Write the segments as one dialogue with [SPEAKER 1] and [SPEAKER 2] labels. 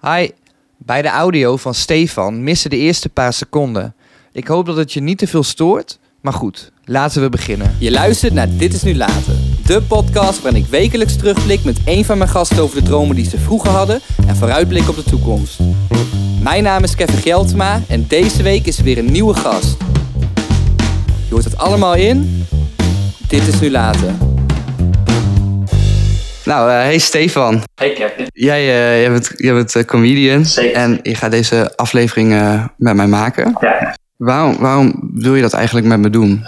[SPEAKER 1] Hi, bij de audio van Stefan missen de eerste paar seconden. Ik hoop dat het je niet te veel stoort, maar goed, laten we beginnen.
[SPEAKER 2] Je luistert naar Dit is Nu Later. De podcast waarin ik wekelijks terugblik met een van mijn gasten over de dromen die ze vroeger hadden en vooruitblik op de toekomst. Mijn naam is Kevin Geltema en deze week is er weer een nieuwe gast. Je hoort het allemaal in Dit is Nu Later.
[SPEAKER 3] Nou, eh, hey Stefan.
[SPEAKER 4] Hey Kevin.
[SPEAKER 3] Jij, eh, jij bent, jij bent eh, comedian.
[SPEAKER 4] Zeker.
[SPEAKER 3] En je gaat deze aflevering met mij maken.
[SPEAKER 4] Ja.
[SPEAKER 3] Waarom, waarom wil je dat eigenlijk met me doen?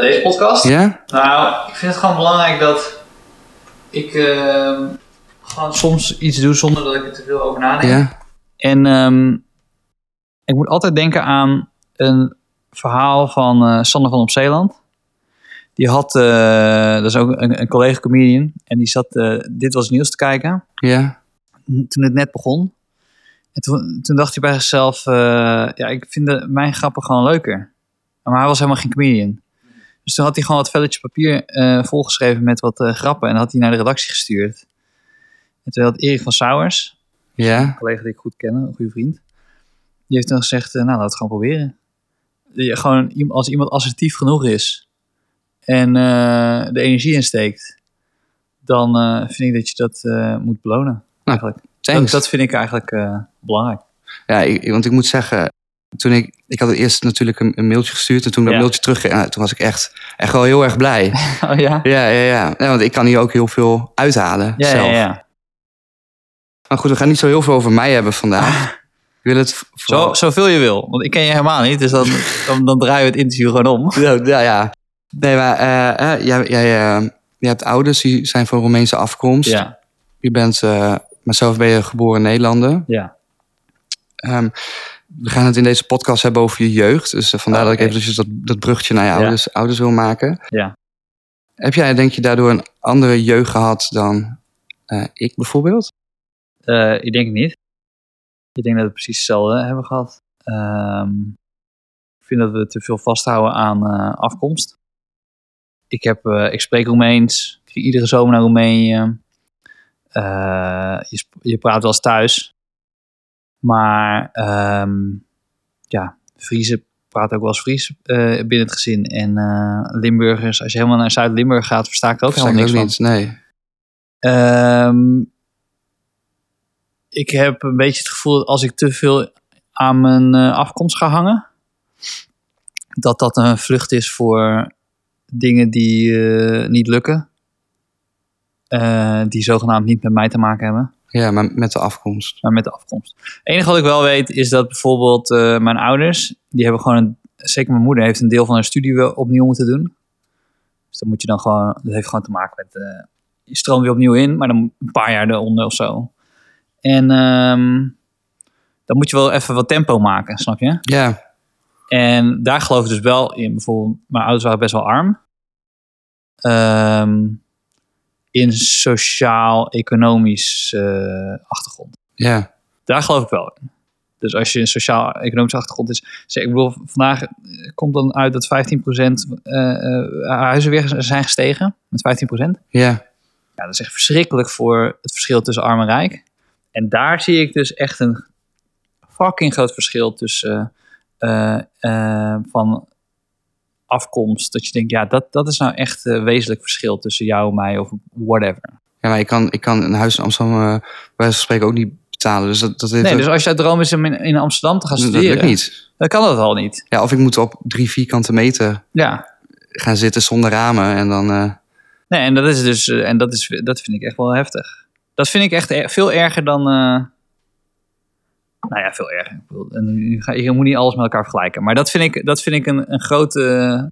[SPEAKER 4] Deze podcast?
[SPEAKER 3] Ja?
[SPEAKER 4] Nou, ik vind het gewoon belangrijk dat ik ehm, gewoon soms iets doe zonder dat ik er te veel over nadenk.
[SPEAKER 3] Ja?
[SPEAKER 4] En ehm, ik moet altijd denken aan een verhaal van Sander van op Zeeland. Die had, eh, dat is ook een, een collega comedian, en die zat eh, Dit Was Nieuws te kijken.
[SPEAKER 3] Ja?
[SPEAKER 4] toen het net begon. En toen, toen dacht hij bij zichzelf, eh, ja, ik vind de, mijn grappen gewoon leuker. Maar hij was helemaal geen comedian. Dus toen had hij gewoon wat velletjes papier volgeschreven met wat grappen. En dat had hij naar de redactie gestuurd. En toen had Erik van Sauers,
[SPEAKER 3] Ja?
[SPEAKER 4] een collega die ik goed ken, een goede vriend. Die heeft dan gezegd, nou, laat het gewoon proberen. Gewoon, als iemand assertief genoeg is en eh, de energie insteekt, dan eh, vind ik dat je dat eh, moet belonen. Eigenlijk. Dat, vind ik eigenlijk belangrijk.
[SPEAKER 3] Ja, ik, want ik moet zeggen, toen ik, ik had eerst natuurlijk een, een mailtje gestuurd. En toen dat
[SPEAKER 4] Ja.
[SPEAKER 3] mailtje terug, nou, toen was ik echt, echt wel heel erg blij.
[SPEAKER 4] Oh ja?
[SPEAKER 3] ja, ja, ja. ja. Want ik kan hier ook heel veel uithalen
[SPEAKER 4] Ja,
[SPEAKER 3] zelf.
[SPEAKER 4] ja, ja.
[SPEAKER 3] Maar goed, we gaan niet zo heel veel over mij hebben vandaag. Ik wil het
[SPEAKER 4] Zo, zoveel je wil. Want ik ken je helemaal niet. Dus dan, dan, dan draaien we het interview gewoon om.
[SPEAKER 3] Ja, ja. Nee, maar eh, eh, jij, jij, eh, jij hebt ouders die zijn van Roemeense afkomst.
[SPEAKER 4] Ja,
[SPEAKER 3] Je bent, maar zelf ben je geboren Nederlander.
[SPEAKER 4] ja.
[SPEAKER 3] Ehm, we gaan het in deze podcast hebben over je jeugd. Dus vandaar
[SPEAKER 4] Ah,
[SPEAKER 3] dat ik eventjes dat, dat bruggetje naar je
[SPEAKER 4] Ja.
[SPEAKER 3] ouders, ouders wil maken.
[SPEAKER 4] Ja.
[SPEAKER 3] Heb jij, denk je, daardoor een andere jeugd gehad dan ik bijvoorbeeld?
[SPEAKER 4] Ik denk niet. Ik denk dat we precies hetzelfde hebben gehad. Ehm, ik vind dat we te veel vasthouden aan afkomst. Ik, heb, eh, ik spreek Roemeens. Ik ging iedere zomer naar Roemenië. Eh, je, je praat wel eens thuis. Maar ehm, ja, Friese praten ook wel eens Fries eh, binnen het gezin. En Limburgers, als je helemaal naar Zuid-Limburg gaat, versta ik ook
[SPEAKER 3] Versta
[SPEAKER 4] helemaal
[SPEAKER 3] ik
[SPEAKER 4] niks
[SPEAKER 3] ook
[SPEAKER 4] van.
[SPEAKER 3] Nee.
[SPEAKER 4] Ehm, ik heb een beetje het gevoel dat als ik te veel aan mijn afkomst ga hangen, dat dat een vlucht is voor dingen die eh, niet lukken. Eh, die zogenaamd niet met mij te maken hebben,
[SPEAKER 3] Ja, maar met de afkomst.
[SPEAKER 4] maar met de afkomst. Het enige wat ik wel weet is dat bijvoorbeeld eh, mijn ouders, die hebben gewoon, een, zeker mijn moeder, heeft een deel van haar studie opnieuw moeten doen. Dus dan moet je dan gewoon, dat heeft gewoon te maken met, je stroomt weer opnieuw in, maar dan een paar jaar eronder of zo. En ehm, dan moet je wel even wat tempo maken, snap je?
[SPEAKER 3] Ja,
[SPEAKER 4] En daar geloof ik dus wel in. Bijvoorbeeld, mijn ouders waren best wel arm. Ehm, in sociaal-economisch eh, achtergrond.
[SPEAKER 3] ja.
[SPEAKER 4] Daar geloof ik wel in. Dus als je een sociaal-economische achtergrond is. zeg, Ik bedoel, vandaag eh, komt dan uit dat 15% eh, huizen weer zijn gestegen. Met 15%.
[SPEAKER 3] Ja,
[SPEAKER 4] Ja, dat is echt verschrikkelijk voor het verschil tussen arm en rijk. En daar zie ik dus echt een fucking groot verschil tussen van afkomst. Dat je denkt, ja, dat, dat is nou echt een wezenlijk verschil tussen jou en mij of whatever.
[SPEAKER 3] ja maar ik kan, ik kan een huis in Amsterdam eh, bij wijze van spreken ook niet betalen. Dus dat, dat
[SPEAKER 4] Nee,
[SPEAKER 3] ook-
[SPEAKER 4] dus als jij droom is om in, in Amsterdam te gaan
[SPEAKER 3] dat
[SPEAKER 4] studeren,
[SPEAKER 3] lukt niet.
[SPEAKER 4] dan kan dat al niet.
[SPEAKER 3] Ja, of ik moet op drie vierkante meter
[SPEAKER 4] Ja,
[SPEAKER 3] gaan zitten zonder ramen. En dan, eh,
[SPEAKER 4] nee, en dat is dus, eh, en dat, is, dat vind ik echt wel heftig. Dat vind ik echt er- veel erger dan, eh, nou ja, veel erger. Ik bedoel, en je moet niet alles met elkaar vergelijken. Maar dat vind ik, dat vind ik een, een grote uh,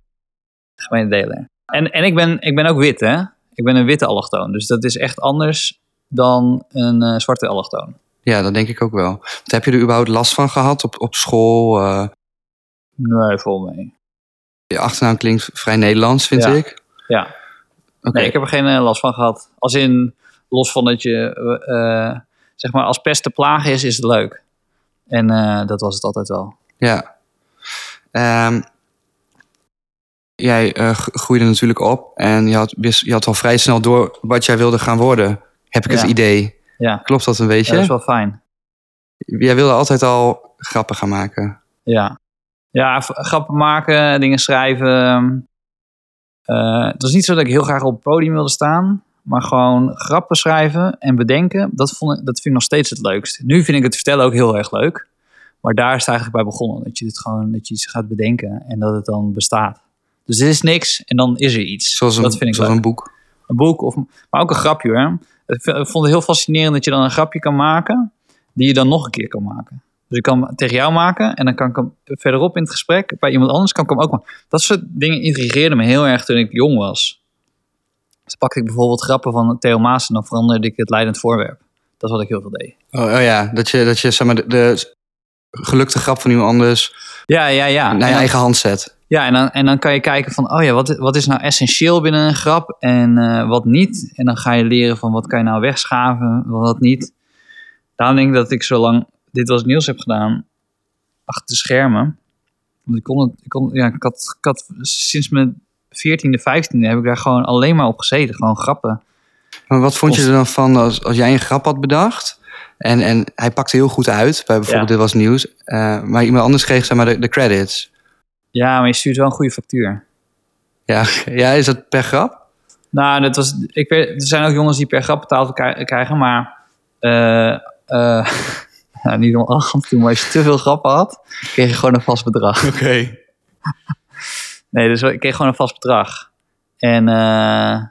[SPEAKER 4] gemene deler. En, en ik, ben, ik ben ook wit, hè. Ik ben een witte allochtoon. Dus dat is echt anders dan een eh, zwarte allochtoon.
[SPEAKER 3] ja, dat denk ik ook wel. Want heb je er überhaupt last van gehad op, op school? eh,
[SPEAKER 4] Nee, vol mee.
[SPEAKER 3] je achternaam klinkt vrij Nederlands, vind
[SPEAKER 4] Ja.
[SPEAKER 3] ik.
[SPEAKER 4] Ja.
[SPEAKER 3] Oké.
[SPEAKER 4] Nee, ik heb er geen eh, last van gehad. Als in, los van dat je, eh, zeg maar, als pest te plagen is, is het leuk. En eh, dat was het altijd wel.
[SPEAKER 3] Ja. Ehm, jij eh, groeide natuurlijk op en je had, je had al vrij snel door wat jij wilde gaan worden. Heb ik
[SPEAKER 4] Ja.
[SPEAKER 3] het idee.
[SPEAKER 4] Ja,
[SPEAKER 3] Klopt dat een
[SPEAKER 4] ja
[SPEAKER 3] beetje?
[SPEAKER 4] dat is wel fijn.
[SPEAKER 3] Jij wilde altijd al grappen gaan maken.
[SPEAKER 4] Ja, ja grappen maken, dingen schrijven. Eh, het was niet zo dat ik heel graag op het podium wilde staan. Maar gewoon grappen schrijven en bedenken, dat, vond ik, dat vind ik nog steeds het leukst. Nu vind ik het vertellen ook heel erg leuk. Maar daar is het eigenlijk bij begonnen. Dat je het gewoon dat je iets gaat bedenken en dat het dan bestaat. Dus dit is niks en dan is er iets.
[SPEAKER 3] Zoals een,
[SPEAKER 4] dat vind ik
[SPEAKER 3] zoals
[SPEAKER 4] leuk.
[SPEAKER 3] een boek.
[SPEAKER 4] een boek, of, maar ook een grapje. V- ik vond het heel fascinerend dat je dan een grapje kan maken, die je dan nog een keer kan maken. Dus ik kan hem tegen jou maken en dan kan ik hem verderop in het gesprek bij iemand anders kan ik hem ook maken. Dat soort dingen intrigeerden me heel erg toen ik jong was. Dus pakte ik bijvoorbeeld grappen van Theo Maas en dan veranderde ik het leidend voorwerp. Dat is wat ik heel veel deed.
[SPEAKER 3] Oh, oh ja, dat je, dat je zeg maar, de, de gelukte grap van iemand anders
[SPEAKER 4] Ja, ja, ja.
[SPEAKER 3] naar je
[SPEAKER 4] dan-
[SPEAKER 3] eigen hand zet.
[SPEAKER 4] Ja, en dan, en dan kan je kijken van, oh ja, wat, wat is nou essentieel binnen een grap en eh, wat niet. En dan ga je leren van, wat kan je nou wegschaven, wat niet. Daarom denk ik dat ik zo lang dit was nieuws heb gedaan, achter de schermen. Want ik kon het, ik kon, ja, ik had, ik had sinds mijn 14e, 15e heb ik daar gewoon alleen maar op gezeten. Gewoon grappen.
[SPEAKER 3] Maar wat vond je er dan van als, als jij een grap had bedacht? En, en hij pakte heel goed uit bij bijvoorbeeld
[SPEAKER 4] Ja.
[SPEAKER 3] Dit Was Nieuws. eh, maar iemand anders kreeg zeg maar de, de credits.
[SPEAKER 4] Ja, maar je stuurt wel een goede factuur.
[SPEAKER 3] Ja, ja, is dat per grap?
[SPEAKER 4] Nou, dat was, ik weet, er zijn ook jongens die per grap betaald kri- krijgen, maar eh eh, nou, niet om te doen, maar als je te veel grappen had, kreeg je gewoon een vast bedrag.
[SPEAKER 3] Oké.
[SPEAKER 4] Nee, dus ik kreeg gewoon een vast bedrag. En eh, ja,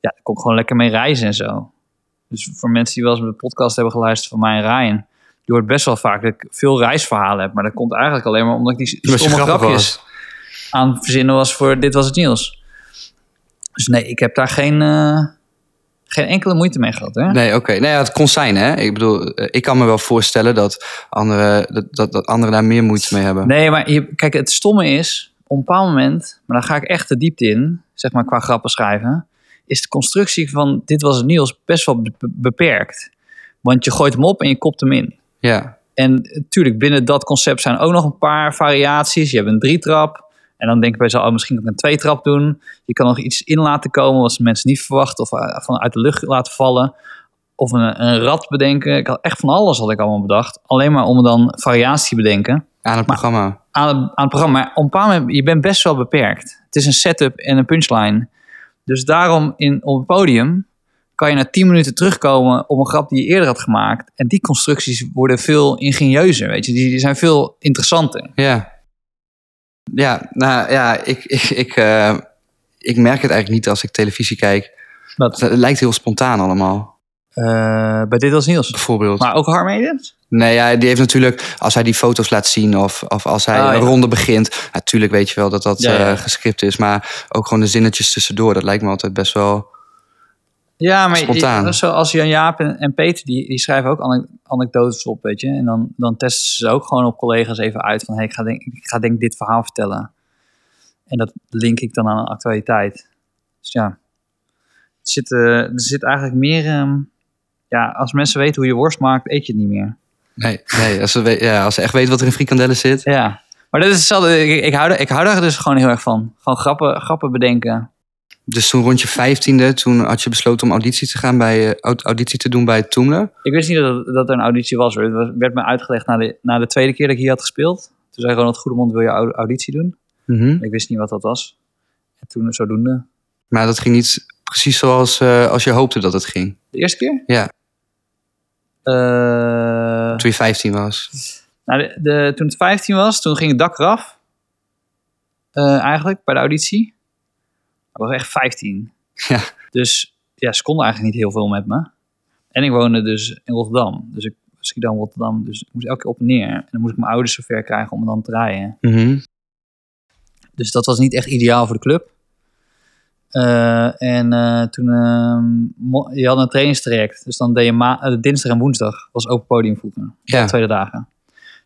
[SPEAKER 4] daar kon ik gewoon lekker mee reizen en zo. Dus voor mensen die wel eens de podcast hebben geluisterd van mij en Ryan, je hoort best wel vaak dat ik veel reisverhalen heb, maar dat komt eigenlijk alleen maar omdat ik die stomme grapjes aan verzinnen was voor Dit Was Het Nieuws. Dus nee, ik heb daar geen, eh, geen enkele moeite mee gehad. Hè?
[SPEAKER 3] Nee, oké. Nee, ja, het kon zijn, hè? Ik bedoel, eh, ik kan me wel voorstellen dat anderen, dat, dat, dat anderen daar meer moeite mee hebben.
[SPEAKER 4] Nee, maar je, kijk, het stomme is, op een bepaald moment, maar dan ga ik echt de diepte in, zeg maar qua grappen schrijven, is de constructie van Dit Was Het Nieuws best wel be- beperkt. Want je gooit hem op en je kopt hem in.
[SPEAKER 3] Ja,
[SPEAKER 4] En natuurlijk, binnen dat concept zijn ook nog een paar variaties. Je hebt een drietrap. En dan denk ik bij zo, oh, misschien kan ik een tweetrap doen. Je kan nog iets in laten komen wat mensen niet verwachten. Of eh, van uit de lucht laten vallen. Of een, een rad bedenken. Ik had echt van alles had ik allemaal bedacht. Alleen maar om dan variatie te bedenken
[SPEAKER 3] aan het programma.
[SPEAKER 4] Aan het, aan het programma. Maar op een bepaald moment, je bent best wel beperkt. Het is een setup en een punchline. Dus daarom in, op het podium kan je na 10 minuten terugkomen op een grap die je eerder had gemaakt. En die constructies worden veel ingenieuzer, weet je. Die, die zijn veel interessanter.
[SPEAKER 3] Ja. Ja, nou ja, ik, ik, ik, eh, ik merk het eigenlijk niet als ik televisie kijk.
[SPEAKER 4] Wat?
[SPEAKER 3] Het lijkt heel spontaan allemaal,
[SPEAKER 4] bij Dit als Niels.
[SPEAKER 3] bijvoorbeeld.
[SPEAKER 4] Maar ook Harm Edens?
[SPEAKER 3] Nee, ja, die heeft natuurlijk, als hij die foto's laat zien of, of als hij
[SPEAKER 4] Ah,
[SPEAKER 3] een ronde begint, natuurlijk weet je wel dat dat
[SPEAKER 4] Ja, ja.
[SPEAKER 3] eh, gescript is, maar ook gewoon de zinnetjes tussendoor, dat lijkt me altijd best wel.
[SPEAKER 4] Ja, maar
[SPEAKER 3] Spontaan.
[SPEAKER 4] je- zoals Jan Jaap en, en Peter, die, die schrijven ook ane- anekdotes op, weet je. En dan, dan testen ze ook gewoon op collega's even uit van... Hey, ik ga denk ik ga denk dit verhaal vertellen. En dat link ik dan aan een actualiteit. Dus ja, het zit, eh, er zit eigenlijk meer... ehm, ja, als mensen weten hoe je worst maakt, eet je het niet meer.
[SPEAKER 3] Nee, nee als, ze ja, als ze echt weten wat er in frikandellen zit.
[SPEAKER 4] Ja, maar dat is hetzelfde. Ik, ik, hou, er, ik hou daar dus gewoon heel erg van. Gewoon grappen, grappen bedenken.
[SPEAKER 3] Dus toen rond je vijftiende, toen had je besloten om auditie te gaan bij, eh, aud- auditie te doen bij Toemler.
[SPEAKER 4] Ik wist niet dat, dat er een auditie was. Het werd me uitgelegd na de, na de tweede keer dat ik hier had gespeeld. Toen zei Ronald Goedemond, wil je au- auditie doen?
[SPEAKER 3] Mhm.
[SPEAKER 4] Ik wist niet wat dat was. En toen zodoende.
[SPEAKER 3] Maar dat ging niet precies zoals eh, als je hoopte dat het ging.
[SPEAKER 4] De eerste keer?
[SPEAKER 3] Ja.
[SPEAKER 4] Eh,
[SPEAKER 3] Toen je 15 was.
[SPEAKER 4] nou, de, de- toen het 15 was, toen ging het dak eraf. Eh, eigenlijk, bij de auditie. Ik was echt 15.
[SPEAKER 3] Ja.
[SPEAKER 4] Dus ja, ze konden eigenlijk niet heel veel met me. En ik woonde dus in Rotterdam. Dus ik Schiedam, Rotterdam. Dus ik moest elke keer op en neer. En dan moest ik mijn ouders zover krijgen om me dan te rijden.
[SPEAKER 3] Mhm.
[SPEAKER 4] Dus dat was niet echt ideaal voor de club. Eh, en eh, toen, ehm, je had een trainingstraject. Dus dan deed je eh, dinsdag en woensdag was open podium vroeger.
[SPEAKER 3] Ja.
[SPEAKER 4] De tweede dagen.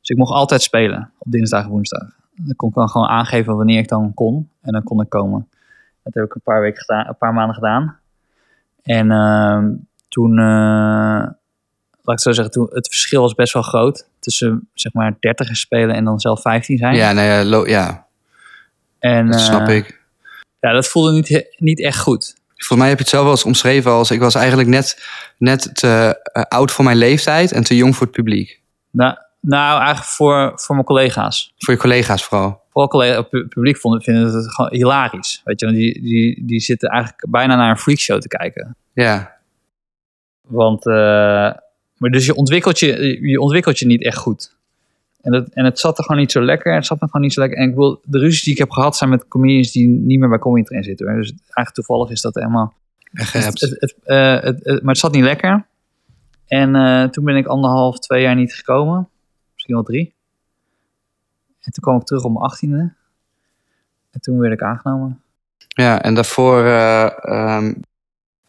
[SPEAKER 4] Dus ik mocht altijd spelen op dinsdag en woensdag. Dan kon ik dan gewoon aangeven wanneer ik dan kon. En dan kon ik komen. Dat heb ik een paar weken gedaan, een paar maanden gedaan. En ehm, toen, laat ik zo zeggen, toen, het verschil was best wel groot. Tussen zeg maar 30 spelen en dan zelf 15 zijn.
[SPEAKER 3] Ja, nou ja, ja,
[SPEAKER 4] en,
[SPEAKER 3] dat snap ik.
[SPEAKER 4] Ja, dat voelde niet, niet echt goed.
[SPEAKER 3] Volgens mij heb je het zelf wel eens omschreven als... ik was eigenlijk net, net te eh, oud voor mijn leeftijd en te jong voor het publiek.
[SPEAKER 4] Nou, nou eigenlijk voor, voor mijn collega's.
[SPEAKER 3] Voor je collega's vooral.
[SPEAKER 4] Vooral collega, pu- publiek vonden, vinden het gewoon hilarisch. Weet je, want die, die, die zitten eigenlijk bijna naar een freakshow te kijken.
[SPEAKER 3] Ja.
[SPEAKER 4] Want, eh, maar dus je ontwikkelt je, je ontwikkelt je niet echt goed. En, dat, en het zat er gewoon niet zo lekker. Het zat me gewoon niet zo lekker. En ik wil, de ruzies die ik heb gehad zijn met comedians die niet meer bij Comedy Train zitten. Dus eigenlijk toevallig is dat helemaal... Het, het, het, eh, het- het- maar het zat niet lekker. En eh, toen ben ik anderhalf, twee jaar niet gekomen. Misschien wel drie. En toen kwam ik terug op mijn achttiende. En toen werd ik aangenomen.
[SPEAKER 3] Ja, en daarvoor... eh, ehm,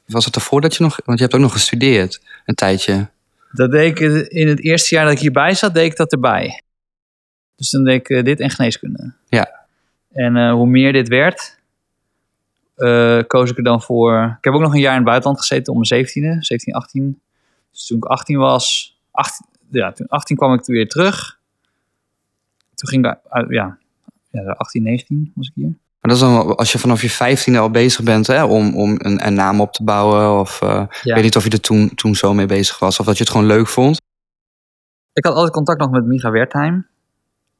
[SPEAKER 3] was het ervoor dat je nog... Want je hebt ook nog gestudeerd. Een tijdje.
[SPEAKER 4] Dat deed ik in het eerste jaar dat ik hierbij zat, deed ik dat erbij. Dus dan deed ik eh, dit en geneeskunde.
[SPEAKER 3] Ja.
[SPEAKER 4] En eh, hoe meer dit werd, eh, koos ik er dan voor... Ik heb ook nog een jaar in het buitenland gezeten om mijn 17e, 17, 18. Dus toen ik 18 was, 18, ja, toen 18 kwam ik weer terug. Toen ging ik, ja, ja, 18, 19 was ik hier.
[SPEAKER 3] Maar dat is dan als je vanaf je vijftiende al bezig bent hè, om, om een, een naam op te bouwen. Of eh, ik weet niet of je er toen, toen zo mee bezig was. Of dat je het gewoon leuk vond.
[SPEAKER 4] Ik had altijd contact nog met Micha Wertheim.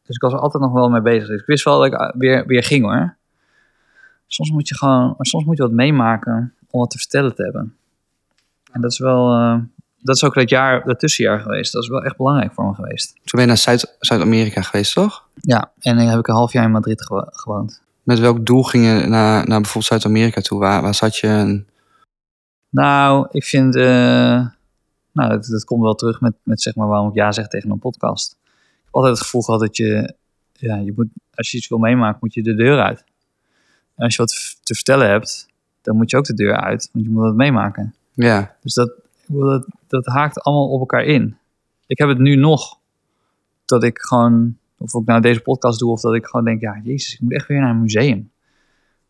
[SPEAKER 4] Dus ik was er altijd nog wel mee bezig. Dus ik wist wel dat ik uh, weer, weer ging hoor. Soms moet je gewoon, soms moet je wat meemaken om wat te vertellen te hebben. En dat is wel, eh, dat is ook dat jaar, dat tussenjaar geweest. Dat is wel echt belangrijk voor me geweest.
[SPEAKER 3] Toen ben je naar Zuid- Zuid-Amerika geweest, toch?
[SPEAKER 4] Ja, en dan heb ik een half jaar in Madrid gewo- gewoond.
[SPEAKER 3] Met welk doel ging je naar, naar bijvoorbeeld Zuid-Amerika toe? Waar, waar zat je? En-
[SPEAKER 4] Nou, ik vind, eh, nou, dat, dat komt wel terug met, met zeg maar waarom ik ja zeg tegen een podcast. Ik heb altijd het gevoel gehad dat je, ja, je moet, als je iets wil meemaken, moet je de deur uit. En als je wat te vertellen hebt, dan moet je ook de deur uit, want je moet wat meemaken.
[SPEAKER 3] Ja,
[SPEAKER 4] Dus dat, dat, dat haakt allemaal op elkaar in. Ik heb het nu nog, dat ik gewoon, of ik nou deze podcast doe, of dat ik gewoon denk, ja, jezus, ik moet echt weer naar een museum.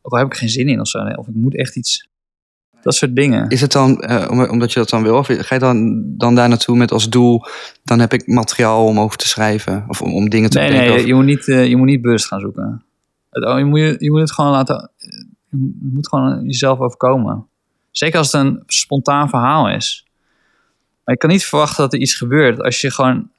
[SPEAKER 4] Ook al heb ik geen zin in of zo, of ik moet echt iets, dat soort dingen.
[SPEAKER 3] is het dan, eh, om- omdat je dat dan wil, of ga je dan, dan daar naartoe met als doel, dan heb ik materiaal om over te schrijven? Of om, om dingen te
[SPEAKER 4] Nee, nee,
[SPEAKER 3] of-
[SPEAKER 4] je moet niet, eh, je moet niet bewust gaan zoeken. Het, oh, je, moet, je, je moet het gewoon laten, je moet gewoon jezelf overkomen. Zeker als het een spontaan verhaal is. Maar je kan niet verwachten dat er iets gebeurt als je gewoon...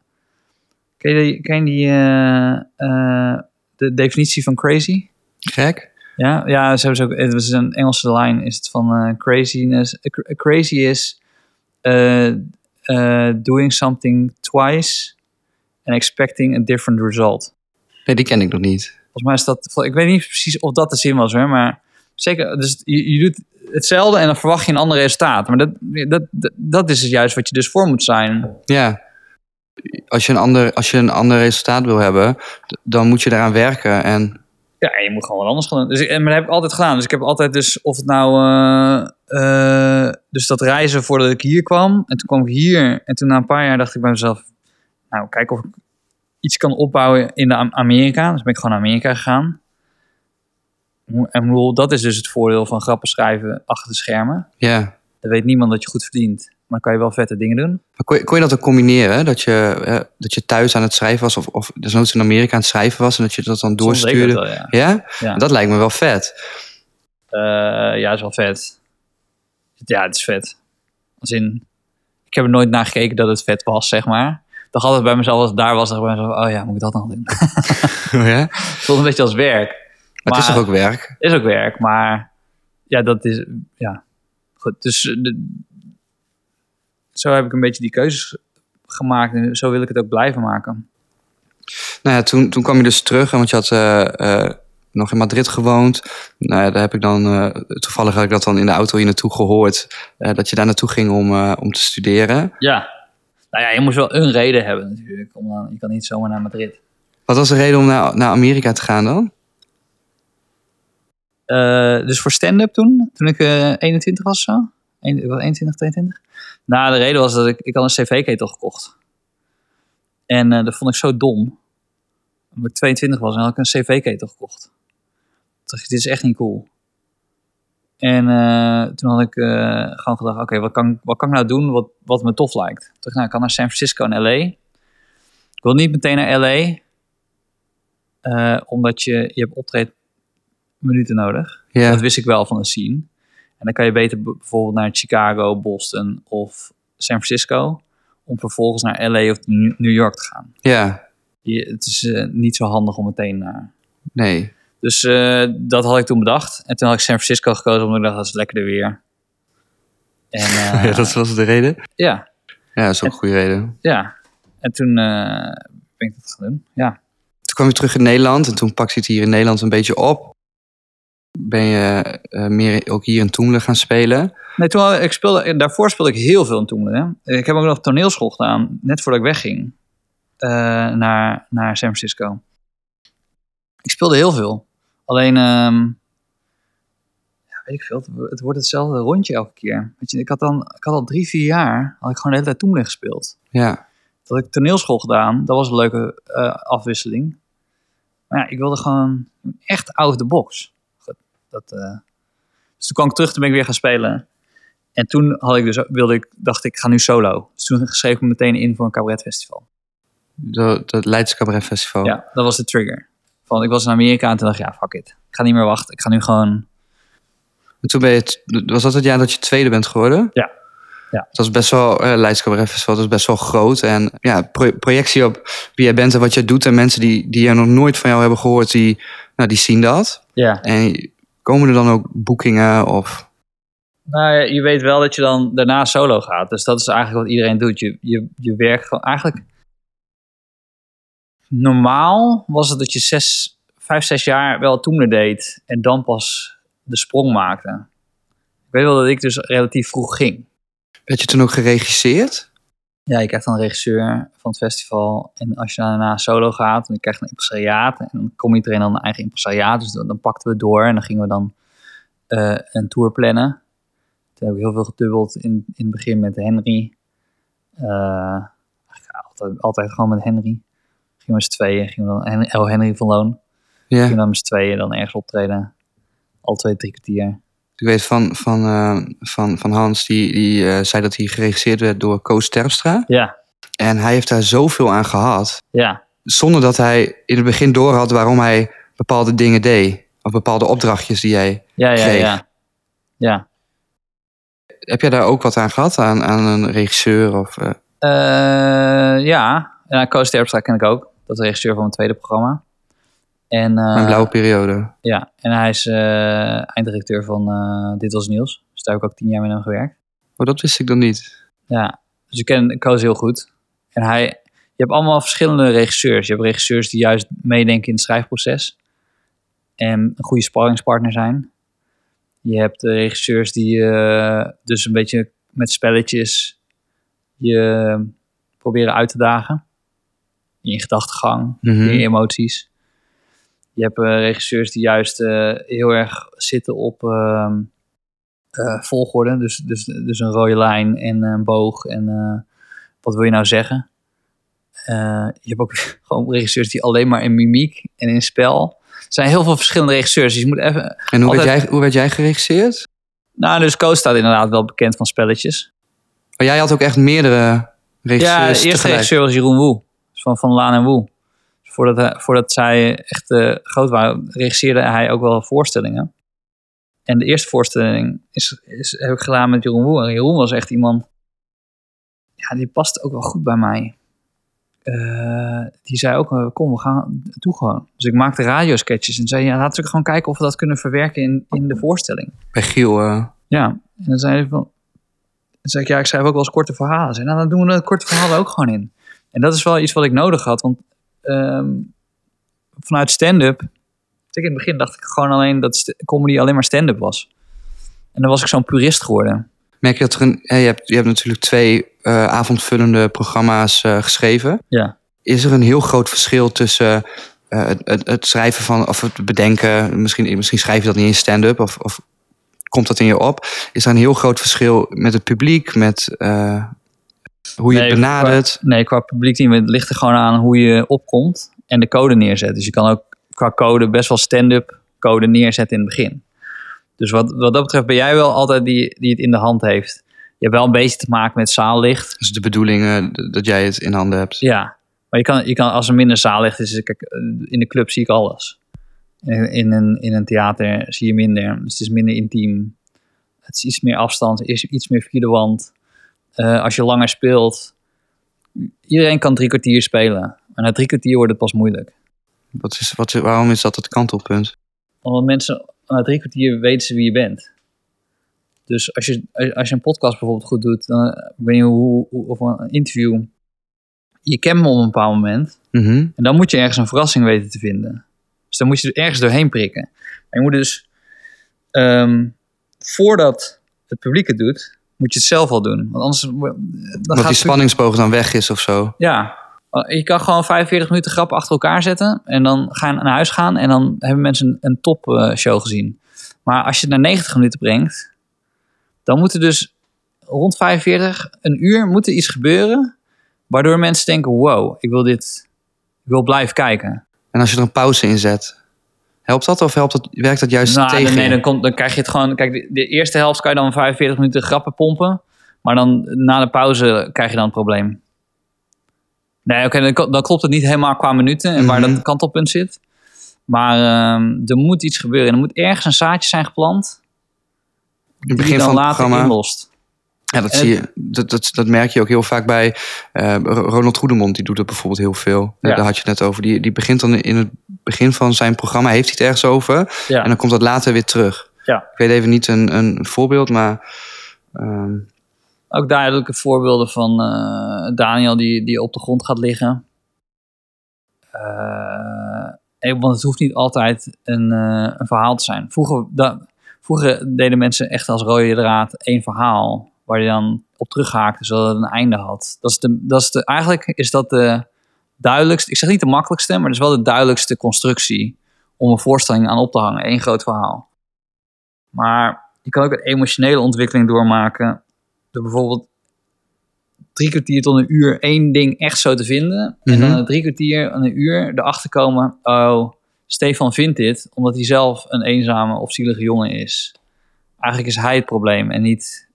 [SPEAKER 4] Ken je, ken je die, eh, eh, de definitie van crazy?
[SPEAKER 3] Gek?
[SPEAKER 4] Ja, ja ze hebben ze ook, het was een Engelse line, is het van eh, craziness. cra- crazy is doing something twice and expecting a different result.
[SPEAKER 3] Nee, die ken ik nog niet.
[SPEAKER 4] Volgens mij is dat, ik weet niet precies of dat de zin was hoor, maar zeker, dus je, je doet hetzelfde en dan verwacht je een ander resultaat. Maar dat, dat, dat, dat is het juist wat je dus voor moet zijn.
[SPEAKER 3] Ja. Als je een ander, als je een ander resultaat wil hebben, dan moet je daaraan werken. En
[SPEAKER 4] Ja, en je moet gewoon wat anders gaan doen. Dus, ik- en, maar dat heb ik altijd gedaan. Dus ik heb altijd dus, of het nou, eh, eh, dus dat reizen voordat ik hier kwam. En toen kwam ik hier. En toen na een paar jaar dacht ik bij mezelf, nou, kijk of ik iets kan opbouwen in de Am- Amerika. Dus ben ik gewoon naar Amerika gegaan. En bedoel, dat is dus het voordeel van grappen schrijven achter de schermen.
[SPEAKER 3] ja.
[SPEAKER 4] Dan weet niemand dat je goed verdient. Maar dan kan je wel vette dingen doen.
[SPEAKER 3] Kon, je, kon je dat ook combineren? Dat je, dat je thuis aan het schrijven was, of, of desnoods in Amerika aan het schrijven was en dat je dat dan doorstuurde?
[SPEAKER 4] dat wel, ja.
[SPEAKER 3] Ja?
[SPEAKER 4] Ja.
[SPEAKER 3] Dat lijkt me wel vet.
[SPEAKER 4] Eh, ja, is wel vet. Ja, het is vet. Als in, ik heb er nooit naar gekeken dat het vet was, zeg maar. Dacht altijd bij mezelf, als het daar was, ik bij mezelf, oh ja, moet ik dat nog doen?
[SPEAKER 3] ja?
[SPEAKER 4] Het voelt een beetje als werk.
[SPEAKER 3] Maar het is toch ook werk?
[SPEAKER 4] Is ook werk, maar ja, dat is, ja. Goed, dus de- zo heb ik een beetje die keuzes gemaakt en zo wil ik het ook blijven maken.
[SPEAKER 3] Nou ja, toen, toen kwam je dus terug, want je had eh, eh, nog in Madrid gewoond. Nou ja, daar heb ik dan, eh, toevallig had ik dat dan in de auto hier naartoe gehoord, eh, dat je daar naartoe ging om, om te studeren.
[SPEAKER 4] Ja. Nou ja, je moet wel een reden hebben natuurlijk. Om dan, je kan niet zomaar naar Madrid.
[SPEAKER 3] Wat was de reden om naar, naar Amerika te gaan dan?
[SPEAKER 4] Dus voor stand-up toen, toen ik eh 21 was zo. Eén- ik was 21, 22. Nou, de reden was dat ik, ik had een cv-ketel gekocht. En eh, dat vond ik zo dom. Omdat ik 22 was en had ik een cv-ketel gekocht. Toen dacht ik, dit is echt niet cool. En eh, toen had ik eh, gewoon gedacht, oké, wat, kan, wat kan ik nou doen wat, wat me tof lijkt? Toen dacht ik, nou, ik kan naar San Francisco en LA. Ik wil niet meteen naar LA. omdat je, je hebt optreedminuten nodig.
[SPEAKER 3] Ja,
[SPEAKER 4] Dat wist ik wel van de scene. En dan kan je beter bijvoorbeeld naar Chicago, Boston of San Francisco. om vervolgens naar LA of New York te gaan.
[SPEAKER 3] Ja,
[SPEAKER 4] Je, het is eh, niet zo handig om meteen naar.
[SPEAKER 3] nee.
[SPEAKER 4] Dus eh, dat had ik toen bedacht. En toen had ik San Francisco gekozen omdat ik dacht dat is lekkerder weer. En eh,
[SPEAKER 3] ja, dat was de reden.
[SPEAKER 4] ja,
[SPEAKER 3] Ja, dat is ook een goede reden.
[SPEAKER 4] ja. En toen ben ik dat gaan doen. Ja.
[SPEAKER 3] Toen kwam je terug in Nederland en toen pakte je het hier in Nederland een beetje op. Ben je eh, meer ook hier in Toemelen gaan spelen?
[SPEAKER 4] Nee, toen ik speelde, daarvoor speelde ik heel veel in Toemelen. Hè. Ik heb ook nog toneelschool gedaan, net voordat ik wegging eh, naar, naar San Francisco. Ik speelde heel veel. Alleen, ehm, ja, weet ik veel, het, wo- het wordt hetzelfde rondje elke keer. Weet je, ik, had dan, ik had al drie, vier jaar, had ik gewoon de hele tijd Toemelen gespeeld.
[SPEAKER 3] Ja,
[SPEAKER 4] Dat had ik toneelschool gedaan, dat was een leuke eh, afwisseling. Maar ja, ik wilde gewoon echt out of the box. Dat, eh, Dus toen kwam ik terug, toen ben ik weer gaan spelen. En toen had ik dus, wilde ik, dacht ik, ga nu solo. Dus toen schreef ik me meteen in voor een cabaretfestival.
[SPEAKER 3] dat, dat Leidse Cabaret Festival.
[SPEAKER 4] Ja, dat was de trigger. Van, ik was in Amerika en toen dacht ik, ja, fuck it. Ik ga niet meer wachten. Ik ga nu gewoon...
[SPEAKER 3] En toen ben je, was dat het jaar dat je tweede bent geworden?
[SPEAKER 4] Ja. Ja.
[SPEAKER 3] Dat was best wel, uh, Leidse Cabaret Festival, dat is best wel groot. En ja, pro- projectie op wie jij bent en wat je doet. En mensen die, die er nog nooit van jou hebben gehoord, die, nou, die zien dat.
[SPEAKER 4] Ja.
[SPEAKER 3] En komen er dan ook boekingen of...
[SPEAKER 4] Nou je weet wel dat je dan daarna solo gaat. Dus dat is eigenlijk wat iedereen doet. Je, je, je werkt gewoon eigenlijk... Normaal was het dat je zes, vijf, zes jaar wel toener deed. En dan pas de sprong maakte. Ik weet wel dat ik dus relatief vroeg ging.
[SPEAKER 3] Werd je toen ook geregisseerd?
[SPEAKER 4] Ja, je krijgt dan een regisseur van het festival. En als je daarna solo gaat, dan krijg je een impresariaat. En dan kom iedereen dan een eigen impresariaat. Dus dan, dan pakten we door en dan gingen we dan eh, een tour plannen. Toen heb ik heel veel gedubbeld in, in het begin met Henry. Eh, altijd, altijd gewoon met Henry. Gingen we met z'n tweeën. Gingen we dan, Hen- oh, Henry van Loon. Gingen we dan met z'n tweeën dan ergens optreden. Al twee, drie kwartier.
[SPEAKER 3] Ik weet van, van, eh, van, van Hans, die, die eh, zei dat hij geregisseerd werd door Koos Terpstra.
[SPEAKER 4] Ja,
[SPEAKER 3] En hij heeft daar zoveel aan gehad.
[SPEAKER 4] ja.
[SPEAKER 3] Zonder dat hij in het begin doorhad waarom hij bepaalde dingen deed. Of bepaalde opdrachtjes die jij...
[SPEAKER 4] Ja, ja,
[SPEAKER 3] Kreeg.
[SPEAKER 4] ja. Ja.
[SPEAKER 3] Heb jij daar ook wat aan gehad? Aan, aan een regisseur? Of, Eh,
[SPEAKER 4] ja, ja Koos Terpstra ken ik ook. Dat is de regisseur van mijn tweede programma. En, eh,
[SPEAKER 3] mijn blauwe periode?
[SPEAKER 4] Ja, en hij is eh, einddirecteur van eh, Dit Was Nieuws. Dus daar heb ik ook tien jaar met hem gewerkt.
[SPEAKER 3] Oh, dat wist ik dan niet.
[SPEAKER 4] Ja, dus ik ken Koos heel goed. En hij, je hebt allemaal verschillende regisseurs. Je hebt regisseurs die juist meedenken in het schrijfproces. En een goede sparringspartner zijn. Je hebt regisseurs die eh, dus een beetje met spelletjes je proberen uit te dagen. In je gedachtegang,
[SPEAKER 3] Mhm.
[SPEAKER 4] in je emoties. Je hebt eh, regisseurs die juist eh, heel erg zitten op ehm, eh, volgorde. Dus, dus, dus een rode lijn en een boog. En wat wil je nou zeggen? Je hebt ook gewoon regisseurs die alleen maar in mimiek en in spel. Er zijn heel veel verschillende regisseurs. Dus je moet even.
[SPEAKER 3] En hoe, werd jij, hoe werd jij geregisseerd?
[SPEAKER 4] Nou, dus Koos staat inderdaad wel bekend van spelletjes.
[SPEAKER 3] Maar jij had ook echt meerdere regisseurs
[SPEAKER 4] Ja, de eerste
[SPEAKER 3] tegelijk.
[SPEAKER 4] regisseur was Jeroen Woe. Dus van, van Laan en Woe. Voordat, hij- voordat zij echt eh, groot waren, regisseerde hij ook wel voorstellingen. En de eerste voorstelling is, is, heb ik gedaan met Jeroen Woe. En Jeroen was echt iemand... Ja, die past ook wel goed bij mij. Eh, die zei ook, eh, kom, we gaan toe gewoon. Dus ik maakte radiosketches en zei, ja, laten we gewoon kijken of we dat kunnen verwerken in, in de voorstelling.
[SPEAKER 3] Bij Giel.
[SPEAKER 4] Ja, en dan zei hij van... Dan zei ik, ja, ik schrijf ook wel eens korte verhalen. Zei, nou, dan doen we de korte verhalen ook gewoon in. En dat is wel iets wat ik nodig had. Want ehm, vanuit stand-up... In het begin dacht ik gewoon alleen dat comedy alleen maar stand-up was. En dan was ik zo'n purist geworden.
[SPEAKER 3] merk je dat er een... hè, je, hebt, je hebt natuurlijk twee eh, avondvullende programma's eh, geschreven.
[SPEAKER 4] Ja.
[SPEAKER 3] Is er een heel groot verschil tussen eh, het, het, het schrijven van... Of het bedenken... Misschien, misschien schrijf je dat niet in stand-up of... of Komt dat in je op? Is er een heel groot verschil met het publiek, met hoe je
[SPEAKER 4] Nee,
[SPEAKER 3] het benadert?
[SPEAKER 4] Qua, nee, qua publiek team, het ligt er gewoon aan hoe je opkomt en de code neerzet. Dus je kan ook qua code best wel stand-up code neerzetten in het begin. Dus wat, wat dat betreft ben jij wel altijd die, die het in de hand heeft. Je hebt wel een beetje te maken met zaallicht.
[SPEAKER 3] Dus de bedoeling dat jij het in handen hebt.
[SPEAKER 4] Ja, maar je kan, je kan als er minder zaallicht is, kijk, eh, in de club zie ik alles. In, in, een, in een theater zie je minder, dus het is minder intiem. Het is iets meer afstand, is iets meer via de wand. Eh, als je langer speelt, iedereen kan drie kwartier spelen. Maar na drie kwartier wordt het pas moeilijk.
[SPEAKER 3] Wat is, wat, is- waarom is dat het kantelpunt?
[SPEAKER 4] Omdat mensen na drie kwartier weten ze wie je bent. Dus als je, als je een podcast bijvoorbeeld goed doet, dan ik weet niet hoe, hoe of een interview. Je kent me op een bepaald moment.
[SPEAKER 3] Mhm.
[SPEAKER 4] En dan moet je ergens een verrassing weten te vinden. Dus dan moet je er ergens doorheen prikken. Maar je moet dus, ehm, voordat het publiek het doet, moet je het zelf al doen. Want anders... wo- Dan gaat
[SPEAKER 3] die spanningsboog dan weg is of zo.
[SPEAKER 4] ja, je kan gewoon 45 minuten grappen achter elkaar zetten. En dan ga je naar huis gaan. En dan hebben mensen een, een topshow gezien. Maar als je het naar 90 minuten brengt. Dan moet er dus rond 45, een uur, moet er iets gebeuren. Waardoor mensen denken, wow, ik wil dit... Ik wil blijven kijken.
[SPEAKER 3] En als je er een pauze in zet, helpt dat of helpt dat, werkt dat juist
[SPEAKER 4] Nou,
[SPEAKER 3] tegen
[SPEAKER 4] nee, dan, komt, dan krijg je het gewoon... Kijk, de, de eerste helft kan je dan 45 minuten grappen pompen. Maar dan na de pauze krijg je dan het probleem. Nee, oké, dan, dan klopt het niet helemaal qua minuten en waar
[SPEAKER 3] Mhm.
[SPEAKER 4] dat kantelpunt zit. Maar ehm, er moet iets gebeuren. En er moet ergens een zaadje zijn geplant.
[SPEAKER 3] In het
[SPEAKER 4] die
[SPEAKER 3] begin
[SPEAKER 4] dan
[SPEAKER 3] van het
[SPEAKER 4] later
[SPEAKER 3] programma.
[SPEAKER 4] inlost.
[SPEAKER 3] Ja, dat, zie je, dat, dat, dat merk je ook heel vaak bij eh, Ronald Goedemond. Die doet dat bijvoorbeeld heel veel.
[SPEAKER 4] Ja.
[SPEAKER 3] Daar had je het net over. Die, die begint dan in het begin van zijn programma, heeft hij het ergens over.
[SPEAKER 4] Ja.
[SPEAKER 3] En dan komt dat later weer terug.
[SPEAKER 4] Ja.
[SPEAKER 3] Ik weet even niet een, een voorbeeld, maar... ehm,
[SPEAKER 4] Ook duidelijke voorbeelden van eh, Daniel die, die op de grond gaat liggen. Eh, want het hoeft niet altijd een, een verhaal te zijn. Vroeger, da- vroeger deden mensen echt als rode draad één verhaal. Waar je dan op terughaakte, zodat het een einde had. Dat is de, dat is de, eigenlijk is dat de duidelijkste, ik zeg niet de makkelijkste, maar het is wel de duidelijkste constructie om een voorstelling aan op te hangen. Eén groot verhaal. Maar je kan ook een emotionele ontwikkeling doormaken door bijvoorbeeld drie kwartier tot een uur één ding echt zo te vinden. En
[SPEAKER 3] Mhm.
[SPEAKER 4] dan na drie kwartier en een uur erachter komen, oh, Stefan vindt dit omdat hij zelf een eenzame of zielige jongen is. Eigenlijk is hij het probleem en niet